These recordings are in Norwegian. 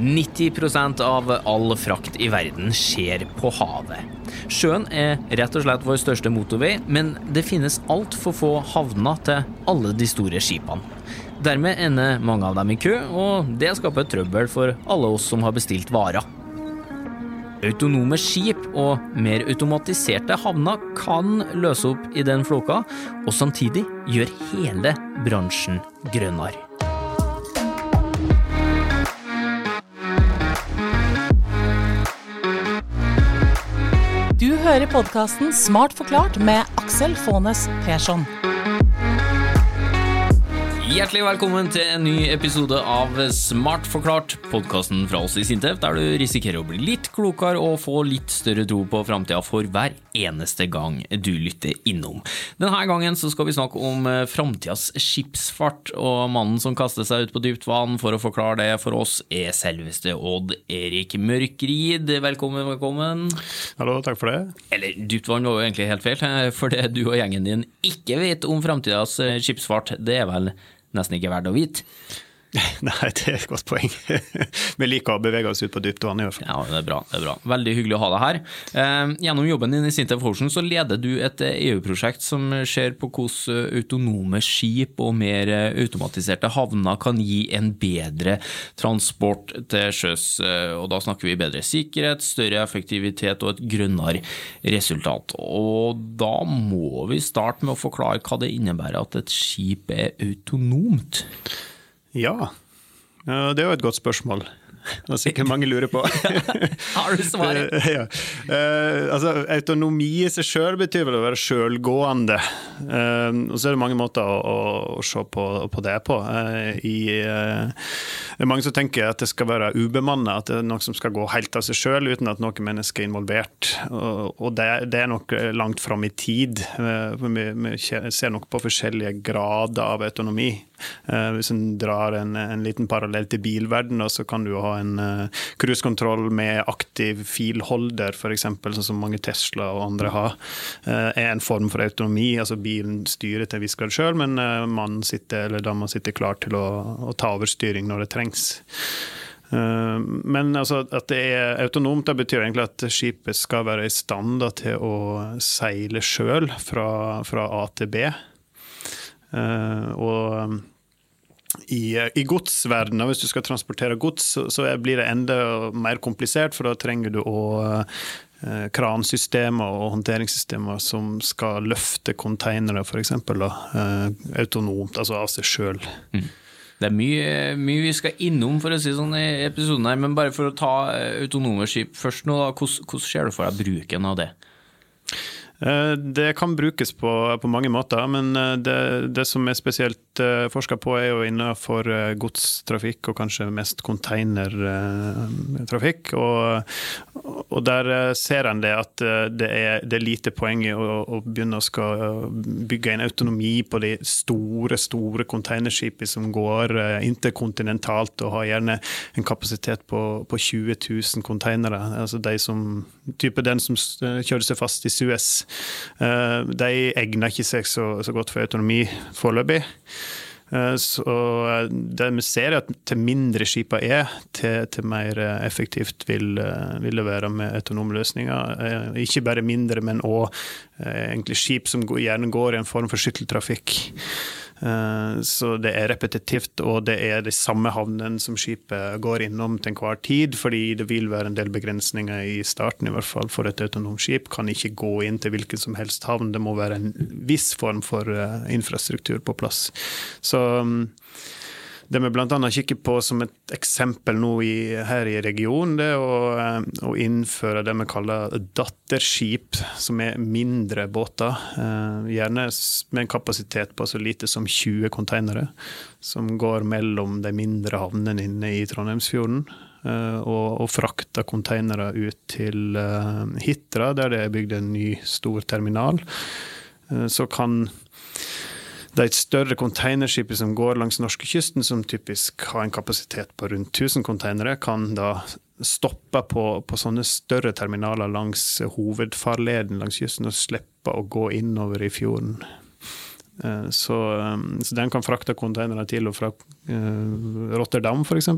90% av all frakt i verden skjer på havet. Sjøen er rett og slett vår største motorvei, men det finnes altfor få havner til alle de store skipene. Dermed ender mange av dem i kø, og det skaper trøbbel for alle oss som har bestilt varer. Autonome skip og mer automatiserte havner kan løse opp i den floka, og samtidig gjøre hele bransjen grønnere. Hører podkasten Smart forklart med Aksel Faanes Persson. Hjertelig velkommen til en ny episode av Smart forklart, podkasten fra oss i Sintef, der du risikerer å bli litt klokere og få litt større tro på framtida for hver eneste gang du lytter innom. Denne gangen så skal vi snakke om eh, framtidas skipsfart, og mannen som kaster seg ut på dypt vann for å forklare det for oss, er selveste Odd Erik Mørkrid. Velkommen, velkommen. Hallo, takk for det. Eller dypt vann var jo egentlig helt feil, eh, for det du og gjengen din ikke vet om framtidas skipsfart, det er vel nesten ikke verdt å vite. Nei, det er et godt poeng. Vi liker å bevege oss ut på dypt vann i hvert fall. Ja, det er bra. det er bra. Veldig hyggelig å ha deg her. Eh, gjennom jobben din i Sintef Ocean så leder du et EU-prosjekt som ser på hvordan autonome skip og mer automatiserte havner kan gi en bedre transport til sjøs. Eh, og da snakker vi bedre sikkerhet, større effektivitet og et grønnere resultat. Og da må vi starte med å forklare hva det innebærer at et skip er autonomt. Ja, det er jo et godt spørsmål. Det er sikkert mange lurer på. Har du svaret? ja. uh, altså, autonomi i seg sjøl betyr vel å være sjølgående. Uh, og så er det mange måter å, å, å se på, på det på. Uh, i, eh, det er mange som tenker at det skal være ubemanna, at det er noe som skal gå helt av seg sjøl uten at noen mennesker er involvert. Og, det, det, er nok langt fram i tid. Eh, vi, vi ser nok på forskjellige grader av autonomi. Eh, hvis en drar en, en liten parallell til bilverdenen, så kan du ha en uh, cruisekontroll med aktiv filholder, f.eks., sånn som mange Tesla og andre har, uh, er en form for autonomi. altså Bilen styrer til en viss grad sjøl, men mannen sitter, eller dama sitter klar til å, å ta overstyring når det trengs. Men altså, at det er autonomt, det betyr egentlig at skipet skal være i stand til å seile sjøl fra, fra A til B. Og i, i godsverdenen, hvis du skal transportere gods, så, så, blir det enda mer komplisert, for da trenger du å eh, kransystemer og håndteringssystemer som skal løfte containere, f.eks. Eh, autonomt, altså av seg sjøl. Mm. Det er mye, mye, vi skal innom for å si sånn i episoden her, men bare for å ta eh, autonome skip først nå, da, hvordan ser du for deg bruken av det? Eh, det kan brukes på, på mange måter, men eh, det, det, som er spesielt eh, forska på, er jo innenfor godstrafikk og kanskje mest containertrafikk. Og, og, der ser en det at det er, det er lite poeng i å, å, begynne å skal bygge en autonomi på de store, store containerskipene som går interkontinentalt og har gjerne en kapasitet på, på 20 000 containere. Altså de som, type den som kjører seg fast i Suez. Eh, de egner ikke seg så, så godt for autonomi foreløpig. Eh, så eh, det vi ser, er at til mindre skipa er, til, til mer effektivt vil, vil, det være med autonome løsninger. Ikke bare mindre, men òg skip som gjerne går i en form for skytteltrafikk. Eh, så det er repetitivt, og det er de samme havnene som skipet går innom til enhver tid, fordi det vil være en del begrensninger i starten, i hvert fall for et autonomt skip. Kan ikke gå inn til hvilken som helst havn, det må være en viss form for eh, infrastruktur på plass. Så mm, det vi bl.a. kikker på som et eksempel nå i, her i regionen, det er å, eh, å, innføre det vi kaller datterskip, som er mindre båter. Eh, gjerne med en kapasitet på så lite som 20 containere, som går mellom de mindre havnene inne i Trondheimsfjorden. Eh, og, og frakter containere ut til Hitra, der det er bygd en ny, stor terminal. Så kan det er et større containerskip som går langs norskekysten, som typisk har en kapasitet på rundt 1000 containere, kan da stoppe på, på sånne større terminaler langs hovedfarleden langs kysten og slippe å gå innover i fjorden. Eh, så, så, den kan frakte containere til og fra Rotterdam f.eks.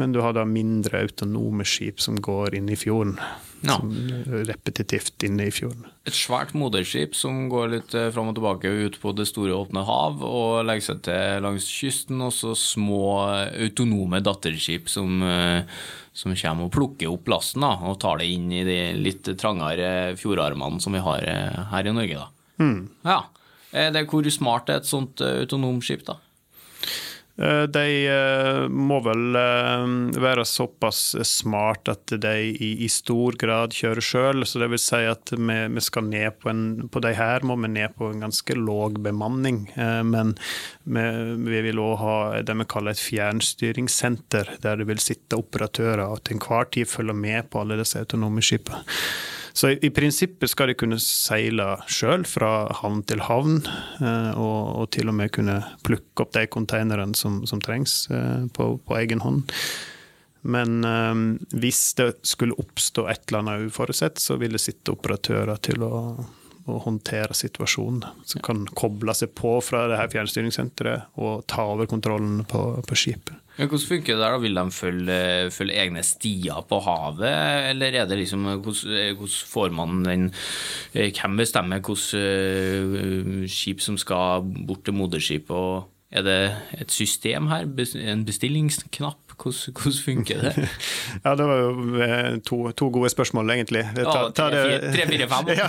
Men du har da mindre autonome skip som går inn i fjorden. Ja. Repetitivt inne i fjorden. Et svært moderskip som går litt fram og tilbake ut på det store, åpne hav og legger seg til langs kysten. Og så små autonome datterskip som som kommer og plukker opp lasten da, og tar det inn i de litt trangere fjordarmene som vi har eh, her i Norge. da. Mm. Ja. Det, hvor smart er et sånt autonomskip? autonomt skip, da? Eh, de eh, må vel eh, være såpass smart at de i, stor grad kjører sjøl. Så det vil si at vi, skal ned på en På de her må vi ned på en ganske låg bemanning. Men vi vil òg ha det vi kaller et fjernstyringssenter, der det vil sitte operatører og til enhver tid følge med på alle disse autonome skipene. Så i, i, prinsippet skal de kunne seile sjøl fra havn til havn, eh, og, og, til og med kunne plukke opp de konteinerne som, som trengs eh, på, på, egen hånd. Men eh, hvis det skulle oppstå et eller annet uforutsett, så vil det sitte operatører til å, å håndtere situasjonen. Som kan koble seg på fra det her fjernstyringssenteret og ta over kontrollen på, på skipet. Men Hvordan funker det der? da? Vil de følge, følge, egne stier på havet, eller er det liksom Hvordan, hvordan får man den Hvem bestemmer hvilke skip som skal bort til moderskipet? Er det et system her? En bestillingsknapp? Hvordan, hvordan funker det? ja, det var jo eh, to, to gode spørsmål, egentlig. Ta, ta det, tre, fire, fem. ja.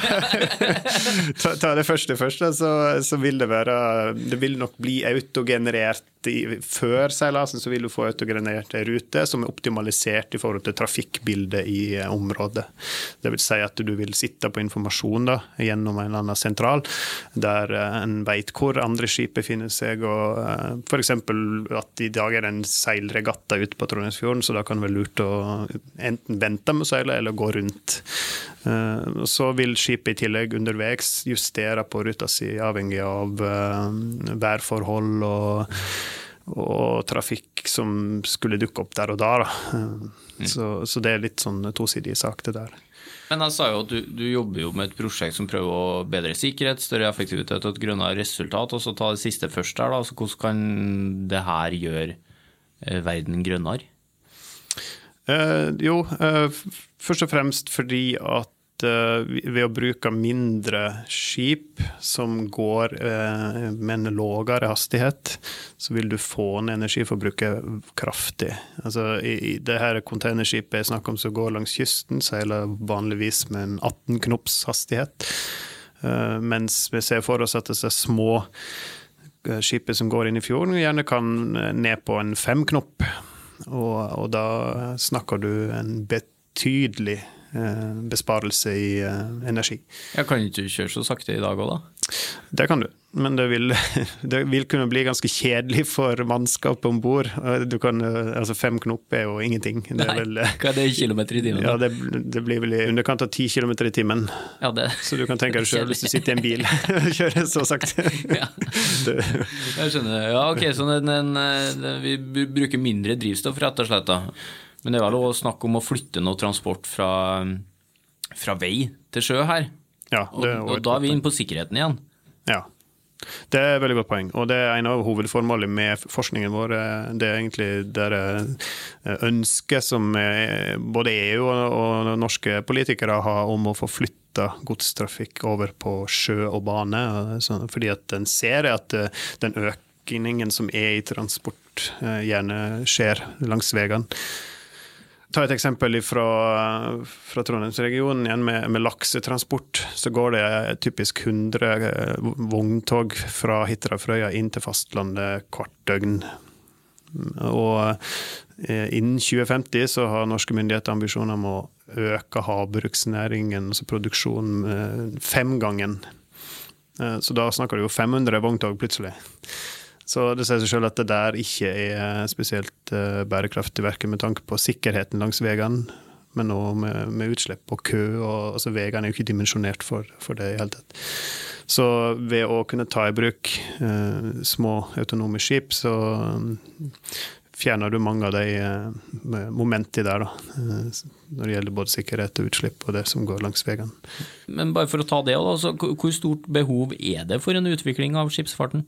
ta, ta, det første først, så, så vil det være Det vil nok bli autogenerert før seilasen så vil du få autogenerert rute som er optimalisert i forhold til trafikkbildet i eh, området. Det vil si at du vil sitte på informasjon da, gjennom en eller annen sentral, der eh, en vet hvor andre skip befinner seg. og uh, F.eks. at i dag er det en seilregatta ute på Trondheimsfjorden, så da kan det være lurt å enten vente med å seile eller gå rundt. Så vil skipet i tillegg underveis justere på ruta si, avhengig av værforhold og og trafikk som skulle dukke opp der og da. da. Mm. Så, så, det er litt sånn tosidig sak, det der. Men jeg sa jo at du, du, jobber jo med et prosjekt som prøver å bedre sikkerhet, større effektivitet og et grønnere resultat. og så Ta det siste først der. da, så Hvordan kan det her gjøre eh, verden grønnere? Eh, jo, eh, først og fremst fordi at ved å bruke mindre skip som går eh, med en lavere hastighet, så vil du få ned energiforbruket kraftig. Altså, i, det her containerskipet jeg snakker om som går langs kysten, seiler vanligvis med en 18 knops hastighet. Eh, mens vi ser for oss at disse små skipet som går inn i fjorden, gjerne kan ned på en fem knop. Og, og da snakker du en betydelig Eh, besparelse i eh, energi. Jeg kan ikke kjøre så sakte i dag òg, da? Det kan du, men det vil, det vil, kunne bli ganske kjedelig for mannskapet om bord. Altså fem knop er jo ingenting. Det er Nei, hva er det i kilometer i timen? Ja, det, det, blir vel i underkant av ti kilometer i timen. Ja, det, så du kan tenke deg sjøl hvis du sitter i en bil og kjører så sakte. ja. Jeg skjønner. Ja, ok, så den, den, vi bruker mindre drivstoff, rett og slett. da. Men det er vel også snakk om å flytte noe transport fra, fra vei til sjø her. Ja, og, og da er vi inne på sikkerheten igjen. Ja. Det er et veldig godt poeng, og det er en av hovedformålene med forskningen vår. Det er egentlig det ønsket som både EU og norske politikere har om å få flytte godstrafikk over på sjø og bane. Fordi at en ser at den økningen som er i transport, eh, gjerne skjer langs veiene. Ta et eksempel fra, fra Trondheimsregionen igjen med, med, laksetransport. Så går det typisk 100 eh, vogntog fra Hitra og Frøya inn til fastlandet hvert døgn. Og eh, innen 2050 så har norske myndigheter ambisjoner om å øke havbruksnæringen, altså produksjonen, femgangen. Eh, så da snakker du jo 500 vogntog plutselig. Så det sier seg selv at det der ikke er spesielt uh, bærekraftig, verken med tanke på sikkerheten langs veiene, men òg med, med, utslipp og kø. og altså Veiene er jo ikke dimensjonert for, for, det i hele tatt. Så ved å kunne ta i bruk eh, små autonome skip, så um, fjerner du mange av de eh, momentene der, da. Uh, når det gjelder både sikkerhet og utslipp og det som går langs veiene. Men bare for å ta det, da, hvor stort behov er det for en utvikling av skipsfarten?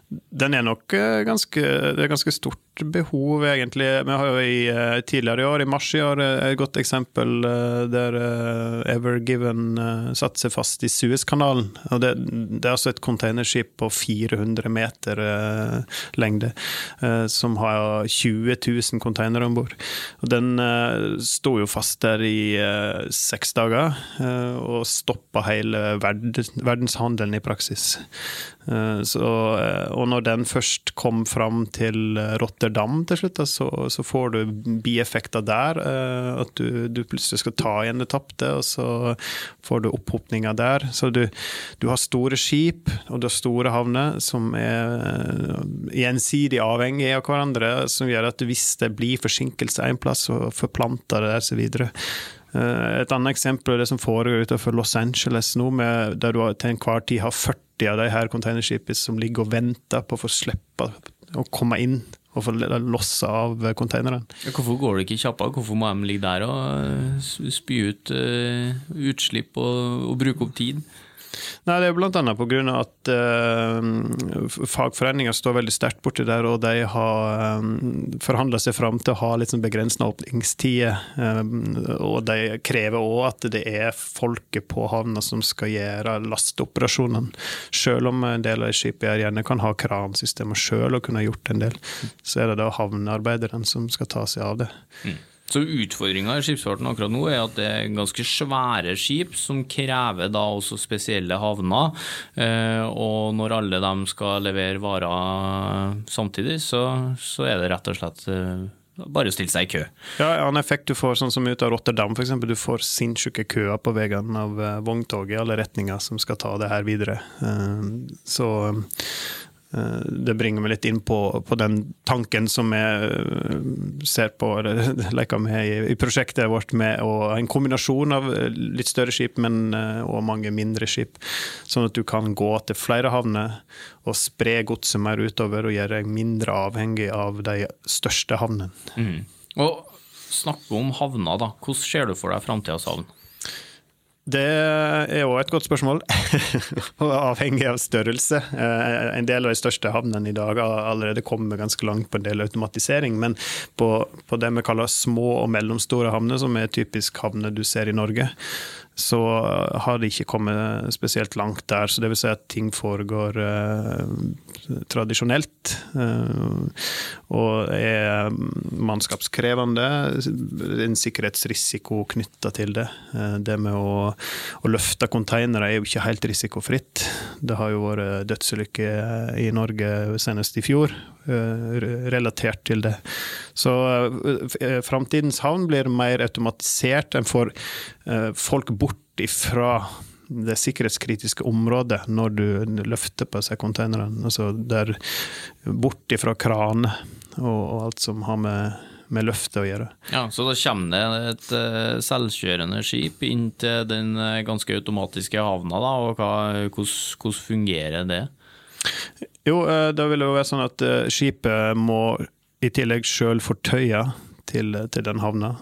Den er nok eh, ganske, det er ganske stort behov, egentlig. Vi har jo i, eh, tidligere i år, i mars i år, eh, et godt eksempel der Ever Given satte seg fast i Suezkanalen. Og det, det, er altså et containerskip på 400 meter lengde, som har 20 000 containere om bord. Den sto jo fast der i seks dager, og stoppa hele verdenshandelen i praksis. Så, og når den først kom fram til Rotterdam til slutt, så, så får du bieffekter der. Eh, at du, du, plutselig skal ta igjen det tapte, og så får du opphopninger der. Så du, du, har store skip, og du har store havner som er eh, gjensidig avhengige av hverandre, som gjør at hvis det blir forsinkelse en plass, så forplanter det seg videre. Eh, et annet eksempel er det som foregår utenfor Los Angeles nå, med, der du til enhver tid har 40 av de her containerskipene som ligger og venter på å få slippe å komme inn og få losse av containeren. Hvorfor går det ikke kjappere? Hvorfor må de ligge der og spy ut uh, utslipp og, og bruke opp tid? Nei, Det er bl.a. pga. at uh, fagforeninger står veldig sterkt borti der, og de har um, eh, forhandla seg fram til å ha litt sånn begrensna åpningstider. Um, og de krever òg at det er folket på havna som skal gjøre lasteoperasjonene. Selv om en del av skipene gjerne kan ha kransystemer sjøl og kunne gjort en del, så er det da havnearbeideren som skal ta seg av det. Mm. Så Utfordringa i skipsfarten akkurat nå er at det er ganske svære skip som krever da også spesielle havner. Eh, og når alle dem skal levere varer samtidig, så, så er det rett og slett eh, bare å stille seg i kø. Ja, En effekt du får sånn som ut av Rotterdam, f.eks. Du får sinnssyke køer på veiene av eh, vogntog i alle retninger som skal ta det her videre. Så det bringer meg litt inn på, på den tanken som jeg eh, ser på, leker med i, i, prosjektet vårt, med å, en kombinasjon av eh, litt større skip men, og mange mindre skip. Sånn at du kan gå til flere havner og spre godset mer utover og gjøre deg mindre avhengig av de største havnene. Mm. Og snakke om havner, da. Hvordan ser du for deg framtidas havn? Det er òg et godt spørsmål, avhengig av størrelse. Eh, en del av de største havnene i dag har allerede kommet ganske langt på en del automatisering, men på, på det vi kaller små og mellomstore havner, som er typisk havner du ser i Norge, så har de ikke kommet spesielt langt der. Så det vil si at ting foregår eh, tradisjonelt. Eh, og er mannskapskrevende. En sikkerhetsrisiko knytta til det. Eh, det med å, å løfte konteinere er jo ikke helt risikofritt. Det har jo vært dødsulykker i Norge senest i fjor eh, relatert til det. Så eh, framtidens havn blir mer automatisert. En får eh, folk bort ifra det sikkerhetskritiske området når du løfter på seg containerne. Altså der bort ifra kraner og alt som har med med løftet å gjøre. Ja, Så da kommer det et uh, selvkjørende skip inn til den uh, ganske automatiske havna, da, og hvordan, fungerer det? Jo, uh, da vil det jo være sånn at skipet må i tillegg sjøl fortøye til, til den havna.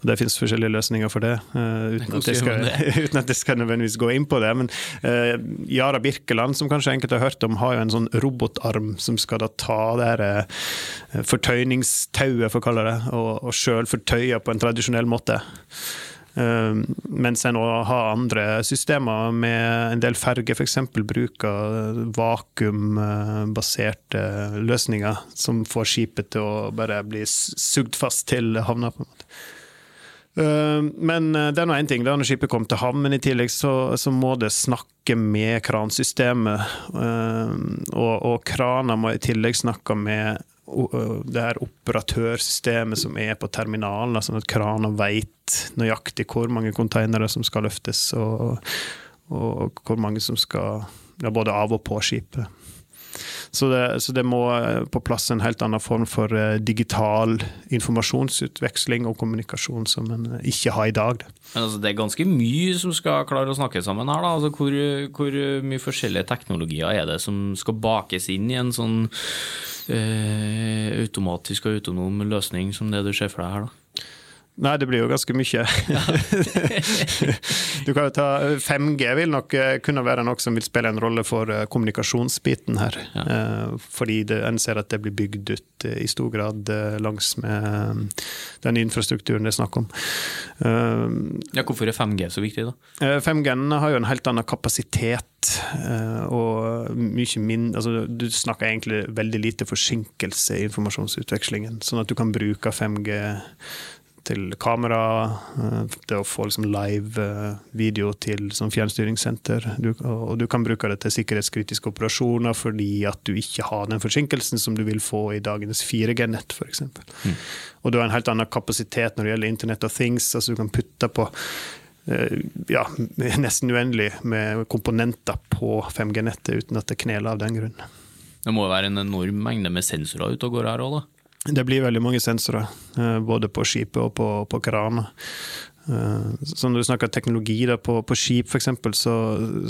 Og Det finnes forskjellige løsninger for det, uh, uten, at skal, uten, at jeg skal, nødvendigvis gå inn på det. Men uh, Yara Birkeland, som kanskje enkelte har hørt om, har jo en sånn robotarm som skal da ta det her uh, fortøyningstauet, for å kalle det, og, og sjøl fortøye på en tradisjonell måte. Uh, mens en har andre systemer med en del ferger f.eks. bruker vakuumbaserte løsninger som får skipet til å bare bli sugd fast til havna. på en måte. Uh, men det er nå én ting, da når skipet kommer til havn, men i tillegg så, så må det snakke med kransystemet. Uh, og, og kraner må i tillegg snakke med det her operatørsystemet som er på terminalen, sånn at krana veit nøyaktig hvor mange konteinere som skal løftes, og, og hvor mange som skal ja, både av og på skipet. Så det, så det, må på plass en helt annen form for eh, digital informasjonsutveksling og kommunikasjon som en ikke har i dag. Men altså, det er ganske mye som skal klare å snakke sammen her. Altså, hvor, hvor mye forskjellige teknologier er det som skal bakes inn i en sånn eh, automatisk og autonom løsning som det du ser for deg her, da? Nei, det blir jo ganske mye. du kan jo ta 5G vil nok eh, kunne være noe som vil spille en rolle for eh, kommunikasjonsbiten her. Ja. Eh, fordi det, en ser at det blir bygd ut i stor grad langs med den infrastrukturen det er snakk om. Ja, hvorfor er 5G så viktig, da? 5G har jo en helt annen kapasitet. Og mye mindre altså, du snakker egentlig veldig lite forsinkelse i informasjonsutvekslingen. Sånn at du kan bruke 5G til kamera. Eh, det å få liksom live eh, video til som fjernstyringssenter. Du, og du kan bruke det til sikkerhetskritiske operasjoner fordi at du ikke har den forsinkelsen som du vil få i dagens 4G-nett, f.eks. Mm. Og du har en helt annen kapasitet når det gjelder Internet of Things. altså Du kan putte på eh, ja, nesten uendelig med komponenter på 5G-nettet uten at det kneler av den grunn. Det må jo være en enorm mengde med sensorer ute og går her òg, da? Det blir veldig mange sensorer, eh, både på skipet og på, på krana. Eh, når du snakker teknologi da, på, på skip f.eks., så,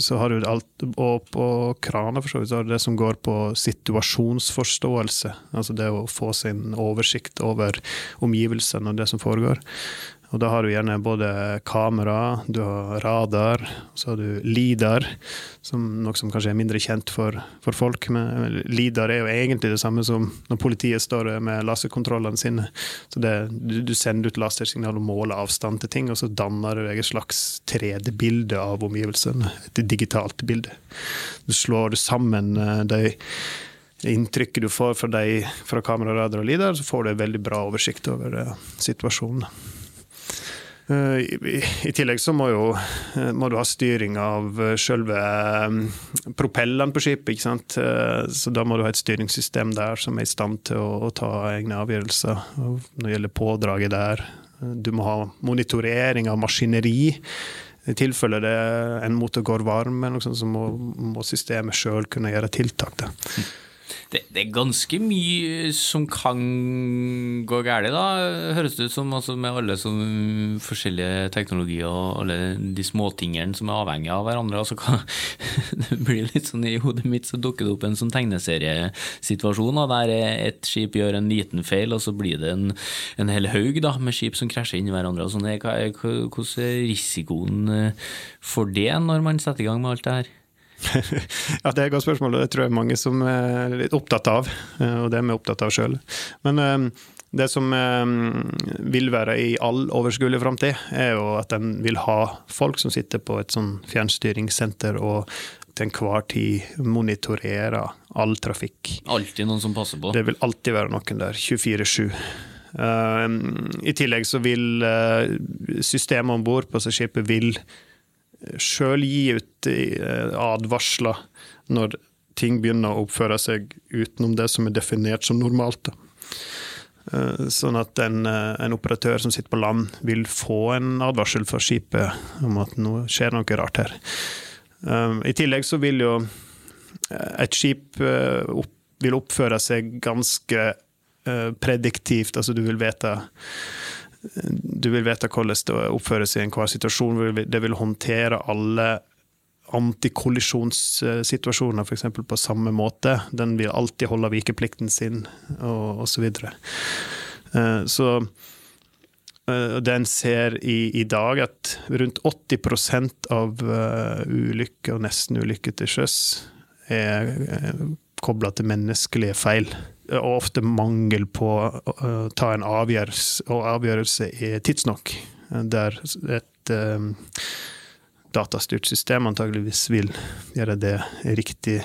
så har du alt Og på kraner for så vidt, så har du det som går på situasjonsforståelse. Altså det å få sin oversikt over omgivelsene og det som foregår. Og da har du gjerne både kamera, du har radar, så har du LIDAR, som noe som kanskje er mindre kjent for, for folk. Men LIDAR er jo egentlig det samme som når politiet står med laserkontrollene sine. Så det, du, du, sender ut lasersignal og måler avstand til ting, og så danner du et slags 3D-bilde av omgivelsene. Et digitalt bilde. Du slår sammen eh, de inntrykket du får fra, de, fra kamera, radar og LIDAR, så får du en veldig bra oversikt over uh, situasjonen. Eh, I, tillegg så må, jo, eh, må du ha styring av eh, selve propellene på skipet. ikke sant? Så da må du ha et styringssystem der som er i stand til å, ta egne avgjørelser når det gjelder pådraget der. Du må ha monitorering av maskineri. I tilfelle det en motor går varm, eller noe sånt, så må, må systemet sjøl kunne gjøre tiltak. Da det, det, er ganske mye som kan gå galt, da, høres det ut som, altså med alle sånne forskjellige teknologier og alle de småtingene som er avhengige av hverandre. Altså, kan, det blir litt sånn I hodet mitt så dukker det opp en sånn tegneseriesituasjon da, der et skip gjør en liten feil, og så blir det en, en hel haug da, med skip som krasjer inn i hverandre. og sånn. Hvordan er risikoen for det når man setter i gang med alt det her? ja, Det er et godt spørsmål, og det tror jeg mange som er litt opptatt av. Eh, og det er vi opptatt av sjøl. Men um, det som um, vil være i all overskuelig framtid, er jo at en vil ha folk som sitter på et sånn fjernstyringssenter og til enhver tid monitorerer all trafikk. Alltid noen som passer på? Det vil alltid være noen der, 24-7. Uh, I tillegg så vil uh, systemet om bord på skipet vil sjøl gi ut eh, advarsler når ting begynner å oppføre seg utenom det som er definert som normalt. Eh, sånn at en, eh, en, operatør som sitter på land, vil få en advarsel fra skipet om at nå skjer noe rart her. I tillegg så vil jo et skip vil oppføre seg ganske prediktivt, altså du vil vite du vil vite hvordan det oppføres i enhver situasjon. Det vil håndtere alle antikollisjonssituasjoner f.eks. på samme måte. Den vil alltid holde vikeplikten sin, og osv. Så, videre. Eh, så eh, det ser i, i, dag, at rundt 80% av uh, ulykker og nesten-ulykker til sjøs er kobla til menneskelige feil og ofte mangel på å ta en avgjørelse, og avgjørelse tidsnok. Der et um, datastyrt system antageligvis vil gjøre det riktig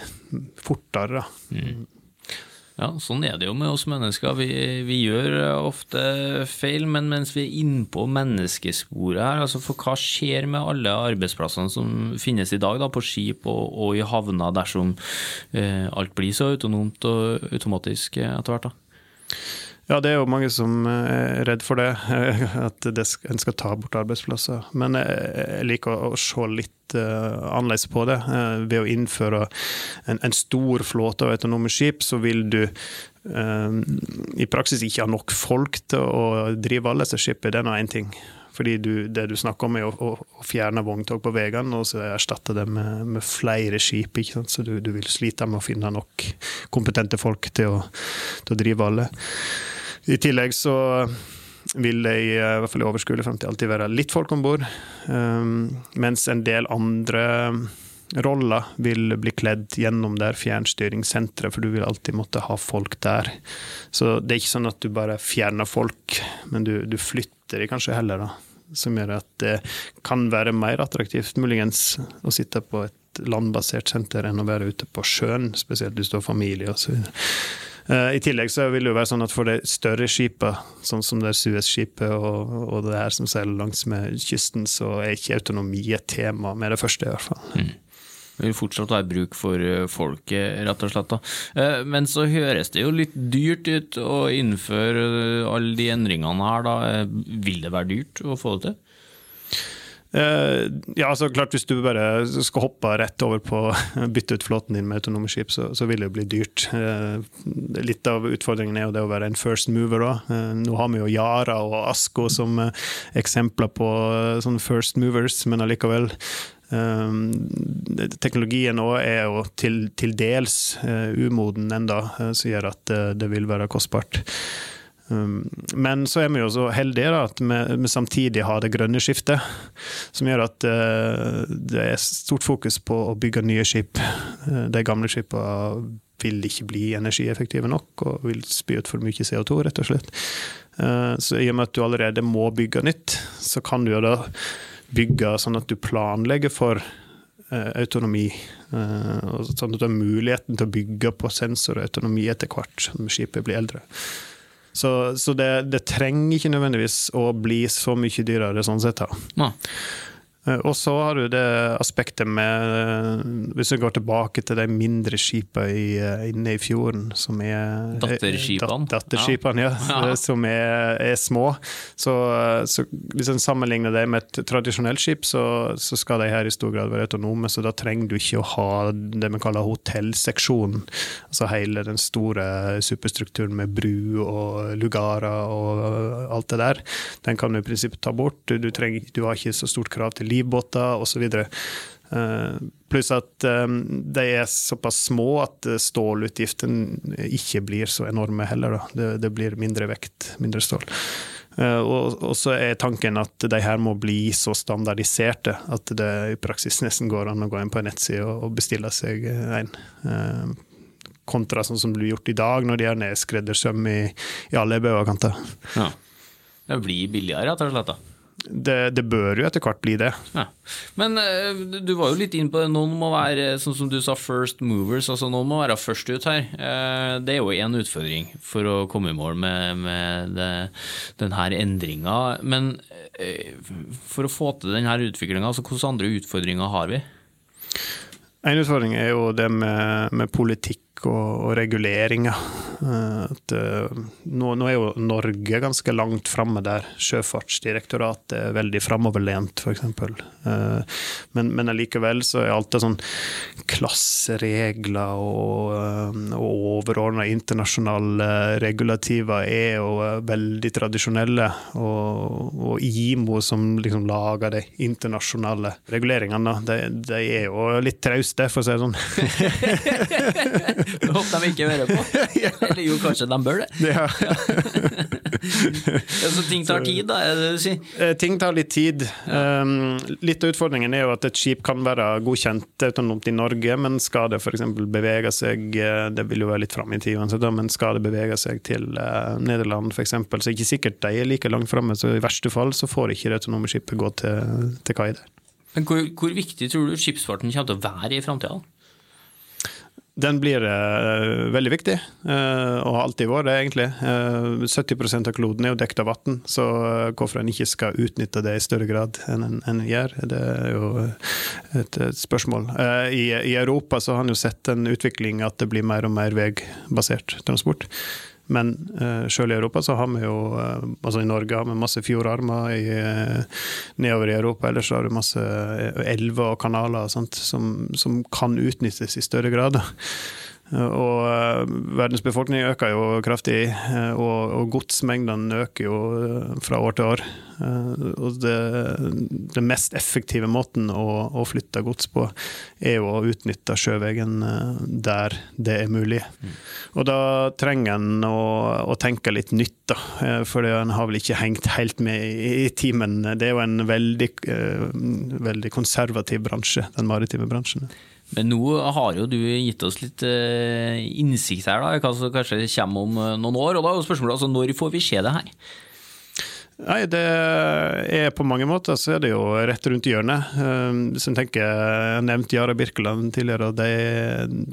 fortere. Mm. Ja, sånn er det jo med oss mennesker. Vi, vi, gjør ofte feil, men mens vi er innpå menneskesporet her, altså for hva skjer med alle arbeidsplassene som finnes i dag da, på skip og, og i havner, dersom eh, alt blir så autonomt og automatisk etter hvert? da? Ja, det er jo mange som er redd for det, at en skal ta bort arbeidsplasser. Men jeg liker å se litt uh, annerledes på det. Ved å innføre en, en, stor flåte av autonome skip, så vil du uh, i praksis ikke ha nok folk til å drive alle disse skipene. Det er nå én ting. Fordi du, det du snakker om, er å, å, å fjerne vogntog på veiene og så erstatte det med, med flere skip. Så du, du, vil slite med å finne nok kompetente folk til å, til å drive alle. I tillegg så vil det i, i hvert fall i overskuelig fremtid alltid være litt folk om bord. Um, mens en del andre roller vil bli kledd gjennom der fjernstyringssenteret, for du vil alltid måtte ha folk der. Så det er ikke sånn at du bare fjerner folk, men du, du flytter de kanskje heller, da. Som gjør at det kan være mer attraktivt, muligens, å sitte på et landbasert senter enn å være ute på sjøen, spesielt hvis du har familie osv. Eh, I tillegg så vil det jo være sånn at for de større skipene, sånn som det Suez-skipet og, og, det her som seiler langs med kysten, så er ikke autonomi et tema med det første, i hvert fall. Mm. Det vil fortsatt være bruk for eh, folket, rett og slett. Da. Eh, men så høres det jo litt dyrt ut å innføre alle de endringene her. Da. Vil det være dyrt å få det til? Ja, altså klart Hvis du bare skal hoppe rett over på å bytte ut flåten din med autonome skip, så, så vil det bli dyrt. Litt av utfordringen er jo det å være en first mover. Uh, nå har vi jo Yara og Asko som eksempler på sånne first movers, men allikevel teknologien òg er jo til, til dels umoden enda, som gjør at det vil være kostbart. Um, men så er vi jo så heldige da, at vi, samtidig har det grønne skiftet, som gjør at det er stort fokus på å bygge nye skip. De gamle skipene vil ikke bli energieffektive nok og vil spy ut for mye CO2, rett og slett. Så i og med at du allerede må bygge nytt, så kan du jo da bygge sånn at du planlegger for autonomi. sånn at du har muligheten til å bygge på sensor og autonomi etter hvert som skipet blir eldre. Så, så det, det, trenger ikke nødvendigvis å bli så mye dyrere sånn sett. da. Ja. Eh, og så har du det aspektet med eh, Hvis vi går tilbake til de mindre skipene eh, inne i fjorden, som er Datterskipene? Datterskipene, ja. ja. Som er, er, små. Så, så, hvis en sammenligner det med et tradisjonelt skip, så, så, skal de her i stor grad være autonome. Så da trenger du ikke å ha det vi kaller hotellseksjonen. Altså hele den store superstrukturen med bru og lugarer og alt det der. Den kan du i prinsippet ta bort. Du, trenger, du har ikke så stort krav til livbåter osv. Eh, pluss at um, de er såpass små at stålutgiftene ikke blir så enorme heller. Det, det, blir mindre vekt, mindre stål. Og, og, så er tanken at de her må bli så standardiserte at det i praksis nesten går an å gå inn på en nettside og, og bestille seg en. Kontra sånn som det blir gjort i dag, når de er skreddersøm i, i alle bauger. Ja. Det blir billigere, rett og slett? da? Det, det, bør jo etter hvert bli det. Ja. Men uh, du var jo litt inn på det. Noen må være sånn som du sa, first movers. altså Noen må være først ut her. Uh, det er jo én utfordring for å komme i mål med, med denne endringa. Men for å få til denne utviklinga, altså, hvilke andre utfordringer har vi? En utfordring er jo det med, med politikk og, og reguleringer. Eh, at, uh, nå, nå, er jo Norge ganske langt framme der. Sjøfartsdirektoratet er veldig framoverlent, f.eks. Uh, men, men allikevel så er alt det sånn klasseregler og, og overordna internasjonale regulativer er jo veldig tradisjonelle. Og, og IMO, som liksom lager de internasjonale reguleringene, de, de er jo litt trauste, for å si det sånn. Det håper de ikke hører på. Eller jo, kanskje de bør det. Ja. så ting tar tid, da, er det du sier? Eh, ting tar litt tid. Um, litt av utfordringen er jo at et skip kan være godkjent autonomt i Norge, men skal det f.eks. bevege seg eh, Det vil jo være litt fram i tid men skal det bevege seg til uh, Nederland f.eks., så er det ikke sikkert de er like langt framme, så i verste fall så får ikke det autonome skipet gå til, til kai der. Men hvor, hvor, viktig tror du skipsfarten kommer til å være i framtida? Den blir uh, veldig viktig, uh, og har alltid vært det, egentlig. Uh, 70% av kloden er jo dekket av vann, så hvorfor en ikke skal utnytte det i større grad enn en, en gjør, det er jo et, et spørsmål. I, I, Europa så har en jo sett en utvikling at det blir mer og mer veibasert transport. Men uh, selv i Europa så har vi jo uh, Altså i Norge har vi masse fjordarmer i, uh, nedover i Europa. Ellers har du masse elver og kanaler og som, som, kan utnyttes i større grad. Og uh, verdens befolkning øker jo kraftig, uh, og, og godsmengdene øker jo uh, fra år til år. og det, det, mest effektive måten å, å, flytte gods på, er jo å utnytte sjøveien der det er mulig. Mm. Og da trenger en å, å, tenke litt nytt, da. For en har vel ikke hengt helt med i, i timen. Det er jo en veldig, veldig konservativ bransje, den maritime bransjen. Men nå har jo du gitt oss litt uh, innsikt her, da, hva som kanskje kommer om uh, noen år. og da er jo spørsmålet altså, Når får vi se det her? Nei, det er på mange måter så er det jo rett rundt hjørnet. Ehm, hvis en tenker, Jeg har nevnt Yara Birkeland tidligere, de,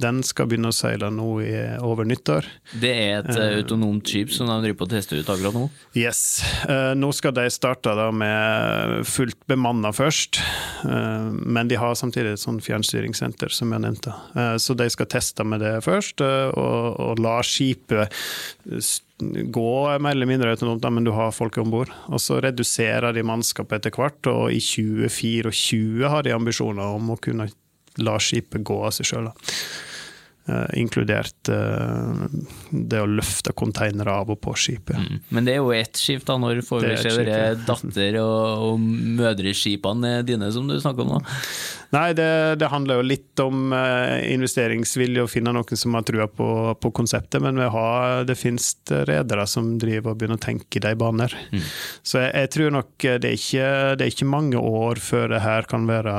den skal begynne å seile nå i, over nyttår. Det er et uh, autonomt skip som de driver på å teste ut akkurat nå? Yes. Uh, nå skal de starte da med fullt bemanna først, uh, men de har samtidig et sånn fjernstyringssenter, som jeg nevnte. Så de skal teste med det først, og, og la skipet gå mer eller mindre autonomt, men du har folk om bord. Og så reduserer de mannskapet etter hvert, og i 2024 har de ambisjoner om å kunne la skipet gå av seg sjøl. Uh, inkludert uh, det å løfte konteinere av og på skipet. Mm. Men det er jo ett skip, da. Når får vi se de datter- og, og mødreskipene dine som du snakker om nå? Nei, det, det, handler jo litt om uh, investeringsvilje og finne noen som har trua på, på konseptet, men har, det finnes redere som driver og begynner å tenke i de baner. Mm. Så jeg, jeg, tror nok det er, ikke, det er ikke mange år før det her kan være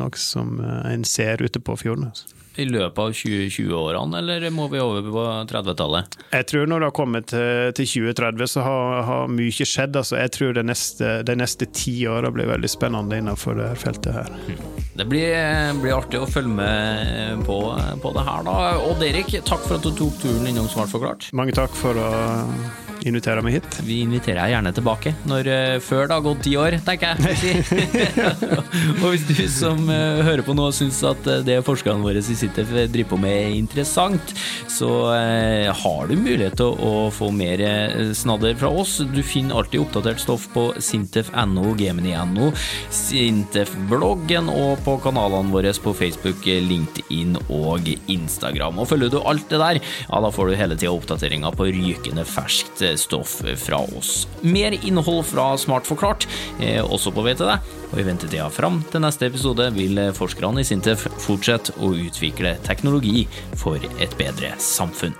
noe som en ser ute på fjorden. Altså i løpet av 2020-årene, eller må vi over på 30-tallet? Jeg tror når det har kommet til, til 2030, så har, har, mye skjedd. Altså, jeg tror neste, de neste ti åra blir veldig spennende innenfor det feltet her. Det blir, blir artig å følge med på, på det her, da. Odd Erik, takk for at du tok turen innom Smart forklart. Mange takk for å invitere meg hit. Vi inviterer deg gjerne tilbake når, uh, før det har gått ti år, tenker jeg. og hvis du som uh, hører på nå syns at uh, det forskerne våre i Sintef driver på med er interessant, så har du mulighet til å få mer snadder fra oss. Du finner alltid oppdatert stoff på sintef.no, gemini.no, Sintef-bloggen og på kanalene våre på Facebook, LinkedIn og Instagram. Og følger du alt det der, ja, da får du hele tida oppdateringer på rykende ferskt stoff fra oss. Mer innhold fra Smart forklart, eh, også på VTD. Og i ventetida fram til neste episode vil forskerne i Sintef fortsette å utvikle teknologi for et bedre samfunn.